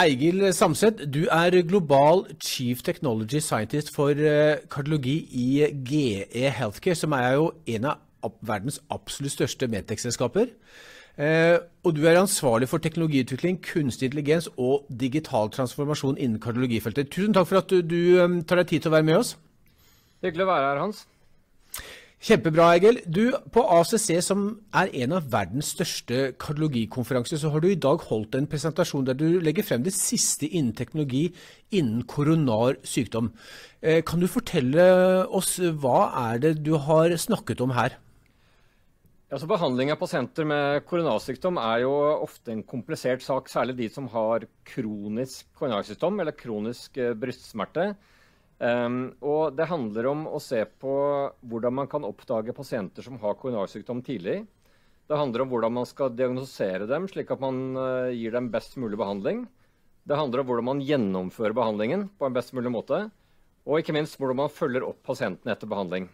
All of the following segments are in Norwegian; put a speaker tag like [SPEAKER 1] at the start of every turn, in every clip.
[SPEAKER 1] Eigil Samset, du er global chief technology scientist for eh, kardiologi i GE Healthcare, som er jo en av verdens absolutt største Medtech-selskaper. Eh, og du er ansvarlig for teknologiutvikling, kunstig intelligens og digital transformasjon innen kardiologifeltet. Tusen takk for at du, du eh, tar deg tid til å være med oss.
[SPEAKER 2] Hyggelig å være her, Hans.
[SPEAKER 1] Kjempebra, Egil. Du, På ACC, som er en av verdens største kardiologikonferanser, så har du i dag holdt en presentasjon der du legger frem det siste innen teknologi innen koronar sykdom. Eh, kan du fortelle oss hva er det du har snakket om her?
[SPEAKER 2] Altså, behandling av pasienter med koronarsykdom er jo ofte en komplisert sak, særlig de som har kronisk koronarsykdom eller kronisk eh, brystsmerte. Um, og det handler om å se på hvordan man kan oppdage pasienter som har koronarsykdom tidlig. Det handler om hvordan man skal diagnosere dem, slik at man uh, gir dem best mulig behandling. Det handler om hvordan man gjennomfører behandlingen på en best mulig måte. Og ikke minst hvordan man følger opp pasientene etter behandling.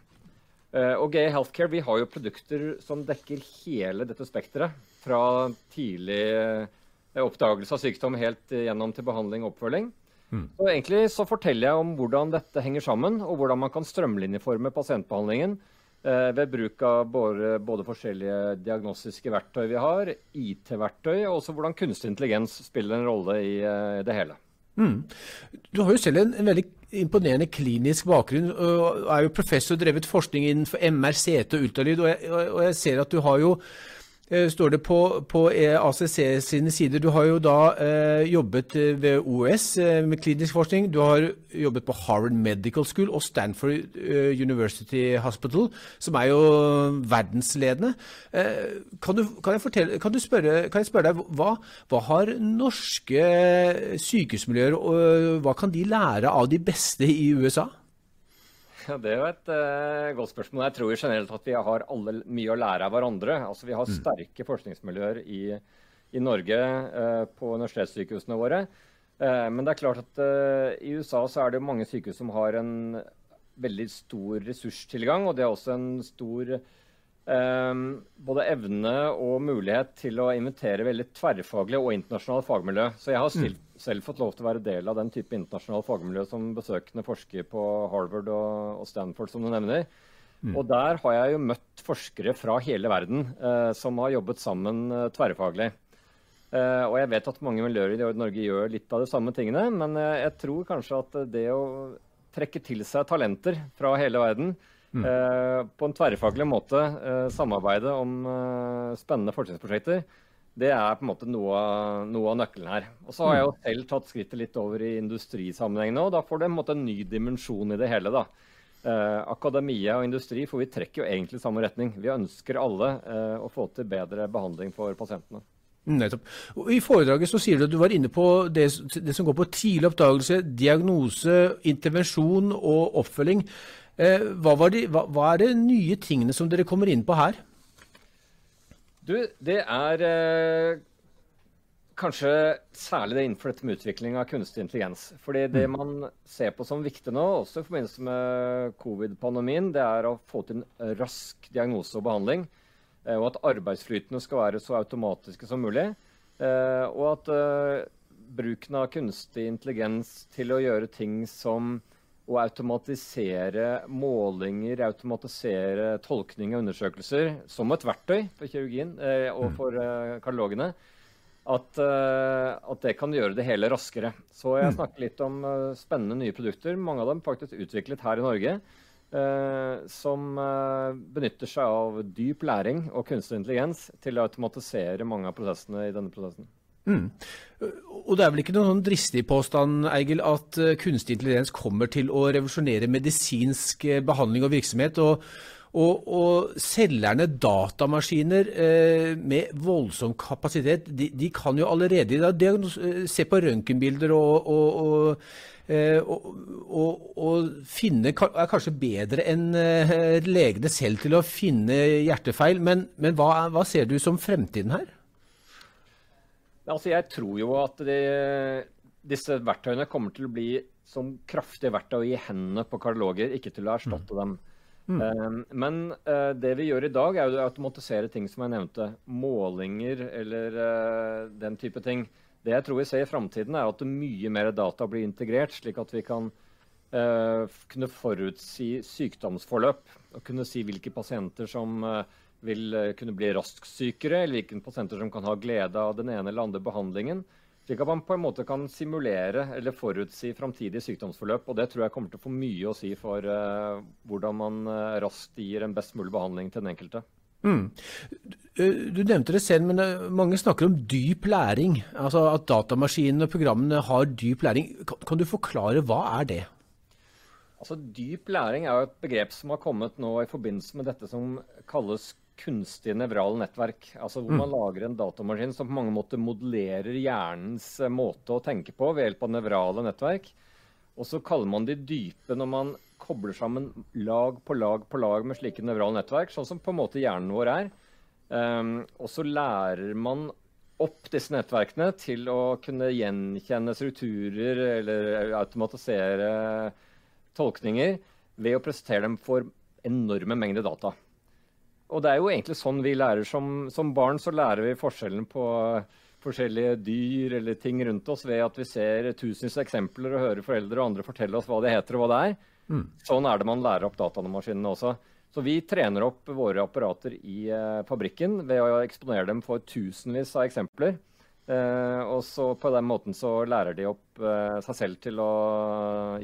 [SPEAKER 2] Uh, og GE Healthcare vi har jo produkter som dekker hele dette spekteret. Fra tidlig uh, oppdagelse av sykdom helt gjennom til behandling og oppfølging. Mm. Så egentlig så forteller jeg om hvordan dette henger sammen, og hvordan man kan strømlinjeforme pasientbehandlingen eh, ved bruk av både, både, forskjellige diagnostiske verktøy vi har, IT-verktøy, og også hvordan kunstig intelligens spiller en rolle i eh, det hele. Mm.
[SPEAKER 1] Du har jo selv en, en, veldig imponerende klinisk bakgrunn, og er jo professor drevet forskning innenfor MR, CT og ultralyd, og jeg, og jeg ser at du har jo står det på, på, e ACC sine sider. Du har jo da eh, jobbet eh, ved OS eh, med klinisk forskning. Du har jobbet på Harvard Medical School og Stanford eh, University Hospital, som er jo verdensledende. Eh, kan, du, kan, fortelle, kan, spørre, kan, jeg spørre deg, hva, hva har norske sykehusmiljøer, og hva kan de lære av de beste i USA?
[SPEAKER 2] Ja, Det er jo et uh, godt spørsmål. Jeg tror generelt at vi har alle mye å lære av hverandre. Altså, Vi har mm. sterke forskningsmiljøer i, i Norge uh, på universitetssykehusene våre. Uh, men det er klart at i USA så er det mange sykehus som har en veldig stor ressurstilgang. Og det er også en stor både evne og mulighet til å invitere veldig tverrfaglige og internasjonale fagmiljø. Så jeg har mm. selv fått lov til å være del av den type internasjonale fagmiljø som besøkende forsker på Harvard og, og Stanford, som du nevner. Mm. Og der har jeg jo møtt forskere fra hele verden eh, som har jobbet sammen eh, tverrfaglig. Eh, og jeg vet at mange miljøer i Norge gjør litt av de samme tingene, men jeg tror kanskje at det å trekke til seg talenter fra hele verden mm. Eh, på en tverrfaglig måte, eh, samarbeide om spennende forskningsprosjekter, det er på en måte noe, noe av nøkkelen her. Og så har jeg jo mm. selv tatt skrittet litt over i industrisammenheng nå. Da får det en, måte, en ny dimensjon i det hele. da. Eh, akademia og industri, for vi trekker jo egentlig samme retning. Vi ønsker alle eh, å få til bedre behandling for pasientene.
[SPEAKER 1] Nettopp. I foredraget så sier du at du var inne på det, det som går på tidlig oppdagelse, diagnose, intervensjon og oppfølging. Eh, hva, de, hva, hva er de nye tingene som dere kommer inn på her?
[SPEAKER 2] Du, det er eh, kanskje særlig det innenfor dette med utvikling av kunstig intelligens. Fordi det mm. man ser på som viktig nå, også i forbindelse med covid-pandemien, det er å få til en rask diagnose og behandling. Eh, og at arbeidsflytene skal være så automatiske som mulig. Eh, og at eh, bruken av kunstig intelligens til å gjøre ting som å automatisere målinger, automatisere tolkning av undersøkelser som et verktøy for kirurgien eh, og mm. for eh, kardiologene, at, eh, at, det kan gjøre det hele raskere. Så jeg mm. snakker litt om uh, spennende nye produkter, mange av dem faktisk utviklet her i Norge, uh, som uh, benytter seg av dyp læring og kunstig intelligens til å automatisere mange av prosessene i denne prosessen. Mm.
[SPEAKER 1] Og det er vel ikke noen sånn dristig påstand Eigil, at uh, kunstig intelligens kommer til å revolusjonere medisinsk uh, behandling og virksomhet. og, og, og selgerne datamaskiner eh, med voldsom kapasitet, de, de, kan jo allerede da, se på røntgenbilder og, og, eh, og, finne er kanskje bedre enn eh, legene selv til å finne hjertefeil. Men, men hva, hva ser du som fremtiden her?
[SPEAKER 2] Altså, jeg tror jo at de, disse verktøyene kommer til å bli som kraftige verktøy i hendene på kardiologer, ikke til å erstatte mm. dem. Mm. Um, men uh, det vi gjør i dag, er jo å automatisere ting som jeg nevnte. Målinger eller uh, den type ting. Det jeg tror vi ser i framtiden, er at mye mer data blir integrert, slik at vi kan uh, kunne forutsi sykdomsforløp. Og kunne si hvilke pasienter som uh, vil uh, kunne bli raskt sykere, eller hvilke pasienter som kan ha glede av den ene eller andre behandlingen. Slik at man på en måte kan simulere eller forutsi framtidige sykdomsforløp. Og det tror jeg kommer til å få mye å si for hvordan man raskt gir en best mulig behandling til den enkelte. Mm.
[SPEAKER 1] Du nevnte det selv, men eh, mange snakker om dyp læring. Altså at datamaskinene og programmene har dyp læring. Kan du forklare hva er det?
[SPEAKER 2] Altså Dyp læring er jo et begrep som har kommet nå i forbindelse med dette som kalles kunstig nevrale nettverk. Altså hvor man mm. lager en datamaskin som på mange måter modellerer hjernens eh, måte å tenke på ved hjelp av nevrale nettverk. Og så kaller man de dype når man kobler sammen lag på lag på lag med slike nevrale nettverk, sånn som på en måte hjernen vår er. Um, og så lærer man opp disse nettverkene til å kunne gjenkjenne strukturer eller automatisere tolkninger ved å presentere dem for enorme mengder data. Og det er jo egentlig sånn vi lærer. Som, som barn så lærer vi forskjellen på forskjellige dyr eller ting rundt oss ved at vi ser tusenvis av eksempler og hører foreldre og andre fortelle oss hva det heter og hva det er. Mm. Sånn er det man lærer opp datamaskinene også. Så vi trener opp våre apparater i eh, fabrikken ved å eksponere dem for tusenvis av eksempler. Eh, og så på den måten så lærer de opp eh, seg selv til å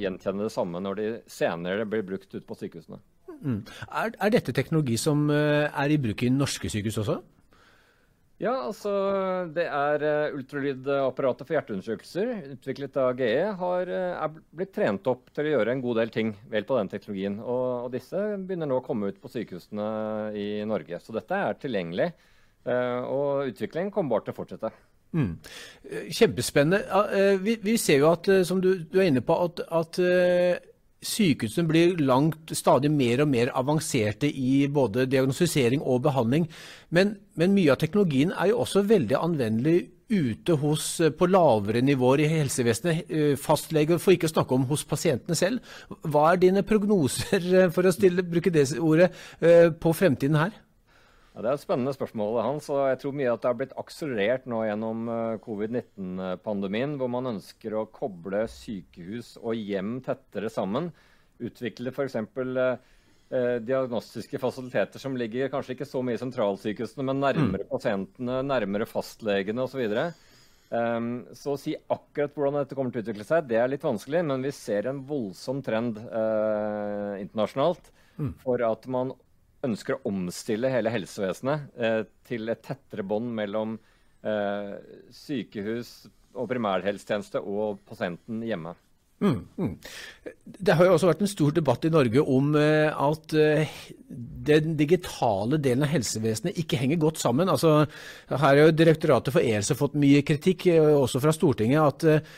[SPEAKER 2] gjenkjenne det samme når de senere blir brukt ute på sykehusene.
[SPEAKER 1] Mm. Er, er, dette teknologi som eh, er i bruk i norske sykehus også?
[SPEAKER 2] Ja, altså det er uh, ultralydapparatet for hjerteundersøkelser, utviklet av GE, har, uh, er blitt trent opp til å gjøre en god del ting ved hjelp av den teknologien. Og, og, disse begynner nå å komme ut på sykehusene i Norge. Så dette er tilgjengelig. Og utviklingen kommer bare til å fortsette. Mm.
[SPEAKER 1] Kjempespennende. Vi, vi, ser jo at, som du, du er inne på, at, at sykehusene blir langt, stadig mer og mer avanserte i både diagnostisering og behandling. Men, men, mye av teknologien er jo også veldig anvendelig ute hos, på lavere nivåer i helsevesenet. Eh, fastleger, for ikke å snakke om hos pasientene selv. Hva er dine prognoser, for å stille, bruke det ordet, eh, på fremtiden her?
[SPEAKER 2] Ja, det er et spennende spørsmål. Hans, og jeg tror mye at det har blitt akselerert nå gjennom eh, covid-19-pandemien, hvor man ønsker å koble sykehus og hjem tettere sammen. Utvikle f.eks. Eh, eh, diagnostiske fasiliteter som ligger kanskje ikke så mye i sentralsykehusene, men nærmere mm. pasientene, nærmere fastlegene osv. Um, så å si akkurat hvordan dette kommer til å utvikle seg, det er litt vanskelig, men vi ser en voldsom trend uh, internasjonalt mm. for at man ønsker å omstille hele helsevesenet eh, til et tettere bånd mellom eh, sykehus og primærhelsetjeneste og pasienten hjemme. Mm, mm.
[SPEAKER 1] Det har jo også vært en stor debatt i Norge om eh, at eh, den digitale delen av helsevesenet ikke henger godt sammen. Altså, her har jo Direktoratet for ELSE fått mye kritikk, også fra Stortinget. at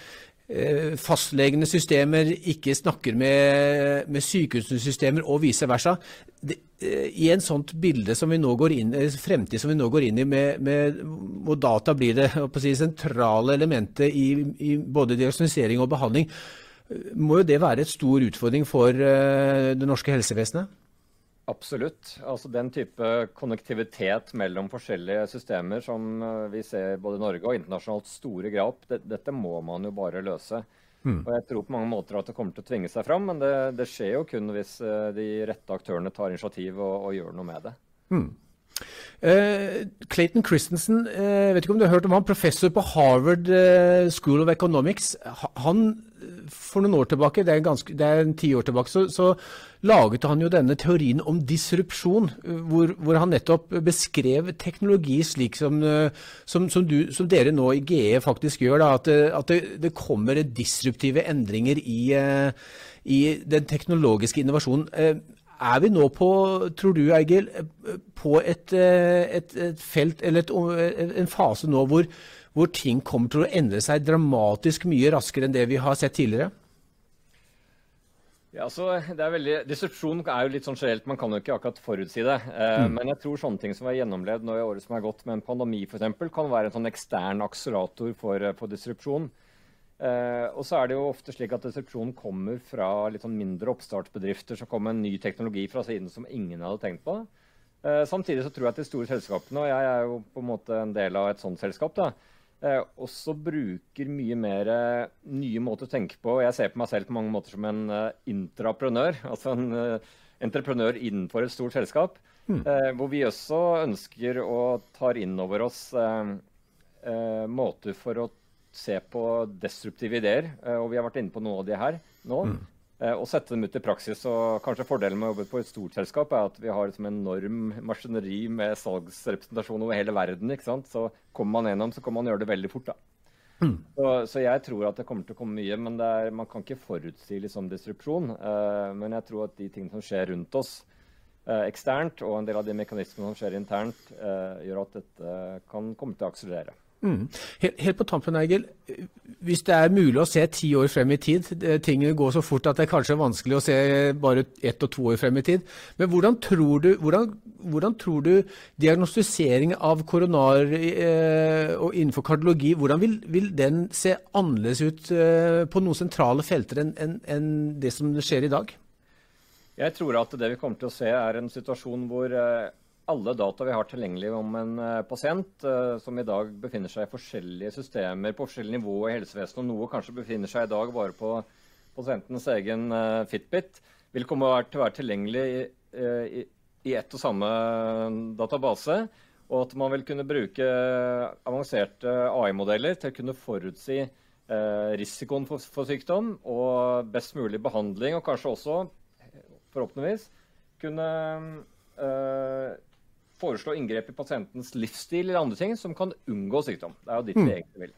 [SPEAKER 1] fastlegenes systemer ikke snakker med, med sykehusenes systemer og vice versa. Det, I en sånt bilde som vi nå går inn, fremtid som vi nå går inn i, med, med, hvor data blir det si, sentrale elementet i, i, både diagnostisering og behandling, må jo det være et stor utfordring for det norske helsevesenet?
[SPEAKER 2] Absolutt. Altså Den type konnektivitet mellom forskjellige systemer som eh, vi ser både i Norge og internasjonalt store grap, det, dette må man jo bare løse. Mm. Og Jeg tror på mange måter at det kommer til å tvinge seg fram, men det, det skjer jo kun hvis eh, de rette aktørene tar initiativ og, og gjør noe med det. Mm.
[SPEAKER 1] Uh, Clayton Christensen, uh, vet ikke om du har hørt om han, professor på Harvard uh, School of Economics. Han for noen år tilbake, det er, ganske, det er en ti år tilbake, så, så, laget han jo denne teorien om disrupsjon, hvor, hvor han nettopp beskrev teknologi slik som, som, som, du, som dere nå i GE faktisk gjør. Da, at, at det, det, kommer disruptive endringer i, i den teknologiske innovasjonen. Er vi nå på, tror du Eigil, på et, et, et felt, eller et, en fase nå hvor hvor ting kommer til å endre seg dramatisk mye raskere enn det vi har sett tidligere?
[SPEAKER 2] Ja, altså, det er veldig, Disrupsjon er jo litt sånn generelt, man kan jo ikke akkurat forutsi det. Eh, mm. Men jeg tror sånne ting som er gjennomlevd nå i året som er gått, med en pandemi f.eks., kan være en sånn ekstern akselerator for, eh, for disrupsjon. Eh, og så er det jo ofte slik at disrupsjon kommer fra litt sånn mindre oppstartsbedrifter som kommer med en ny teknologi fra siden som ingen hadde tenkt på. Eh, samtidig så tror jeg at de store selskapene, og jeg er jo på en måte en del av et sånt selskap, da, også bruker mye mer eh, nye måter å tenke på. Jeg ser på meg selv på mange måter som en eh, intraprenør, altså en eh, entreprenør innenfor et stort selskap. Mm. hvor vi også ønsker å ta inn over oss måter for å se på destruktive ideer. og vi har vært inne på noe av de her nå. Mm. Eh, og sette dem ut i praksis. Og kanskje Fordelen med å jobbe på et stort selskap er at vi har et en enorm maskineri med salgsrepresentasjon over hele verden. ikke sant? Så kommer man gjennom, så kan man gjøre det veldig fort. da. Mm. Så, så, jeg tror at det kommer til å komme mye. men er, Man kan ikke forutsi liksom, disrupsjon. Uh, men jeg tror at de tingene som skjer rundt oss uh, eksternt, og en del av de mekanismene som skjer internt, uh, gjør at dette kan komme til å akselerere.
[SPEAKER 1] Mm. Helt, helt, på tampen, Eigil. Hvis det er mulig å se ti år frem i tid, tingene går så fort at det er kanskje vanskelig å se bare ett og to år frem i tid. Men hvordan tror du, hvordan, hvordan tror du diagnostisering av koronar eh, og innenfor kardiologi, hvordan vil, vil, den se annerledes ut eh, på noen sentrale felter enn en, en det som skjer i dag?
[SPEAKER 2] Jeg tror at det vi kommer til å se, er en situasjon hvor eh, alle data vi har tilgjengelig om en uh, pasient uh, som i dag befinner seg i forskjellige systemer på forskjellige nivåer i helsevesenet, og noe kanskje befinner seg i dag bare på pasientens egen uh, Fitbit, vil komme til å være tilgjengelig i, ett og samme database. Og at man vil kunne bruke avanserte AI-modeller til å kunne forutsi risikoen for sykdom og best mulig behandling, og kanskje også, forhåpentligvis, kunne foreslå inngrep i pasientens livsstil eller andre ting som kan unngå sykdom. Det er jo dit vi mm. egentlig vil.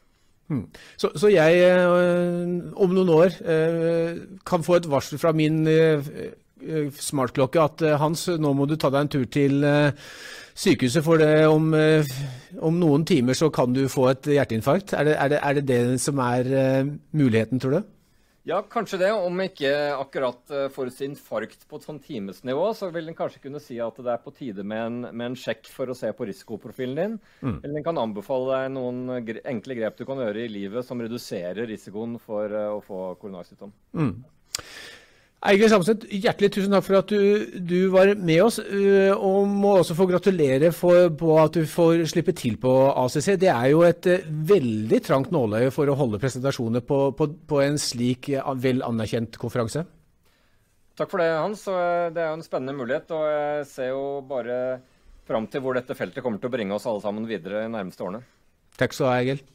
[SPEAKER 1] Mm. Så, så, jeg øh, om noen år øh, kan få et varsel fra min øh, smartklokke at Hans, nå må du ta deg en tur til sykehuset, for det, om, om, noen timer så kan du få et hjerteinfarkt. Er det er det, er det, det som er muligheten, tror du?
[SPEAKER 2] Ja, kanskje det. Om ikke akkurat får for sin infarkt på et sånn timesnivå, så vil en kanskje kunne si at det er på tide med en, med en sjekk for å se på risikoprofilen din. Mm. Eller en kan anbefale deg noen gre enkle grep du kan gjøre i livet som reduserer risikoen for uh, å få koronasykdom. Mm.
[SPEAKER 1] Eigil Samset, hjertelig tusen takk for at du, du var med oss. Øh, og må også få gratulere for, på at du får slippe til på ACC. Det er jo et øh, veldig trangt nåløye for å holde presentasjoner på, på, på en slik øh, vel anerkjent konferanse.
[SPEAKER 2] Takk for det, Hans. Det er jo en spennende mulighet. Og jeg ser jo bare fram til hvor dette feltet kommer til å bringe oss alle sammen videre de nærmeste årene.
[SPEAKER 1] Takk skal du ha, Egil.